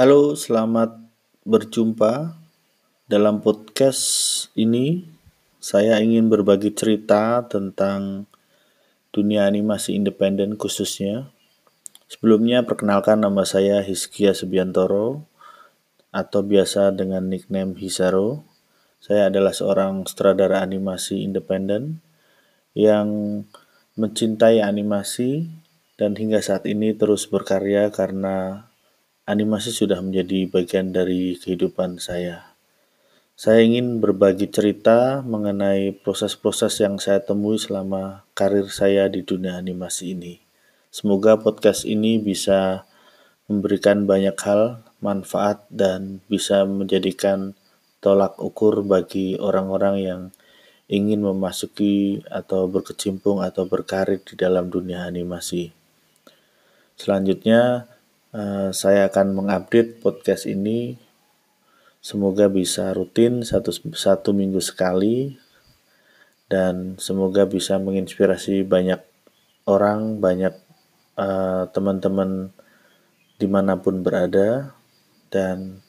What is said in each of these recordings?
Halo, selamat berjumpa. Dalam podcast ini, saya ingin berbagi cerita tentang dunia animasi independen khususnya. Sebelumnya, perkenalkan nama saya Hizkia Subiantoro atau biasa dengan nickname Hisaro. Saya adalah seorang sutradara animasi independen yang mencintai animasi dan hingga saat ini terus berkarya karena animasi sudah menjadi bagian dari kehidupan saya. Saya ingin berbagi cerita mengenai proses-proses yang saya temui selama karir saya di dunia animasi ini. Semoga podcast ini bisa memberikan banyak hal, manfaat, dan bisa menjadikan tolak ukur bagi orang-orang yang ingin memasuki atau berkecimpung atau berkarir di dalam dunia animasi. Selanjutnya, Eh, saya akan mengupdate podcast ini. Semoga bisa rutin satu, satu minggu sekali dan semoga bisa menginspirasi banyak orang, banyak uh, teman-teman di mana pun berada dan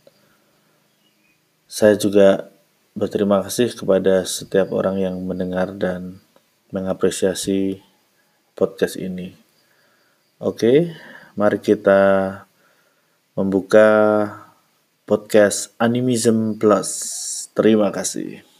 saya juga berterima kasih kepada setiap orang yang mendengar dan mengapresiasi podcast ini. Oke, mari kita membuka podcast Animism Plus. Terima kasih.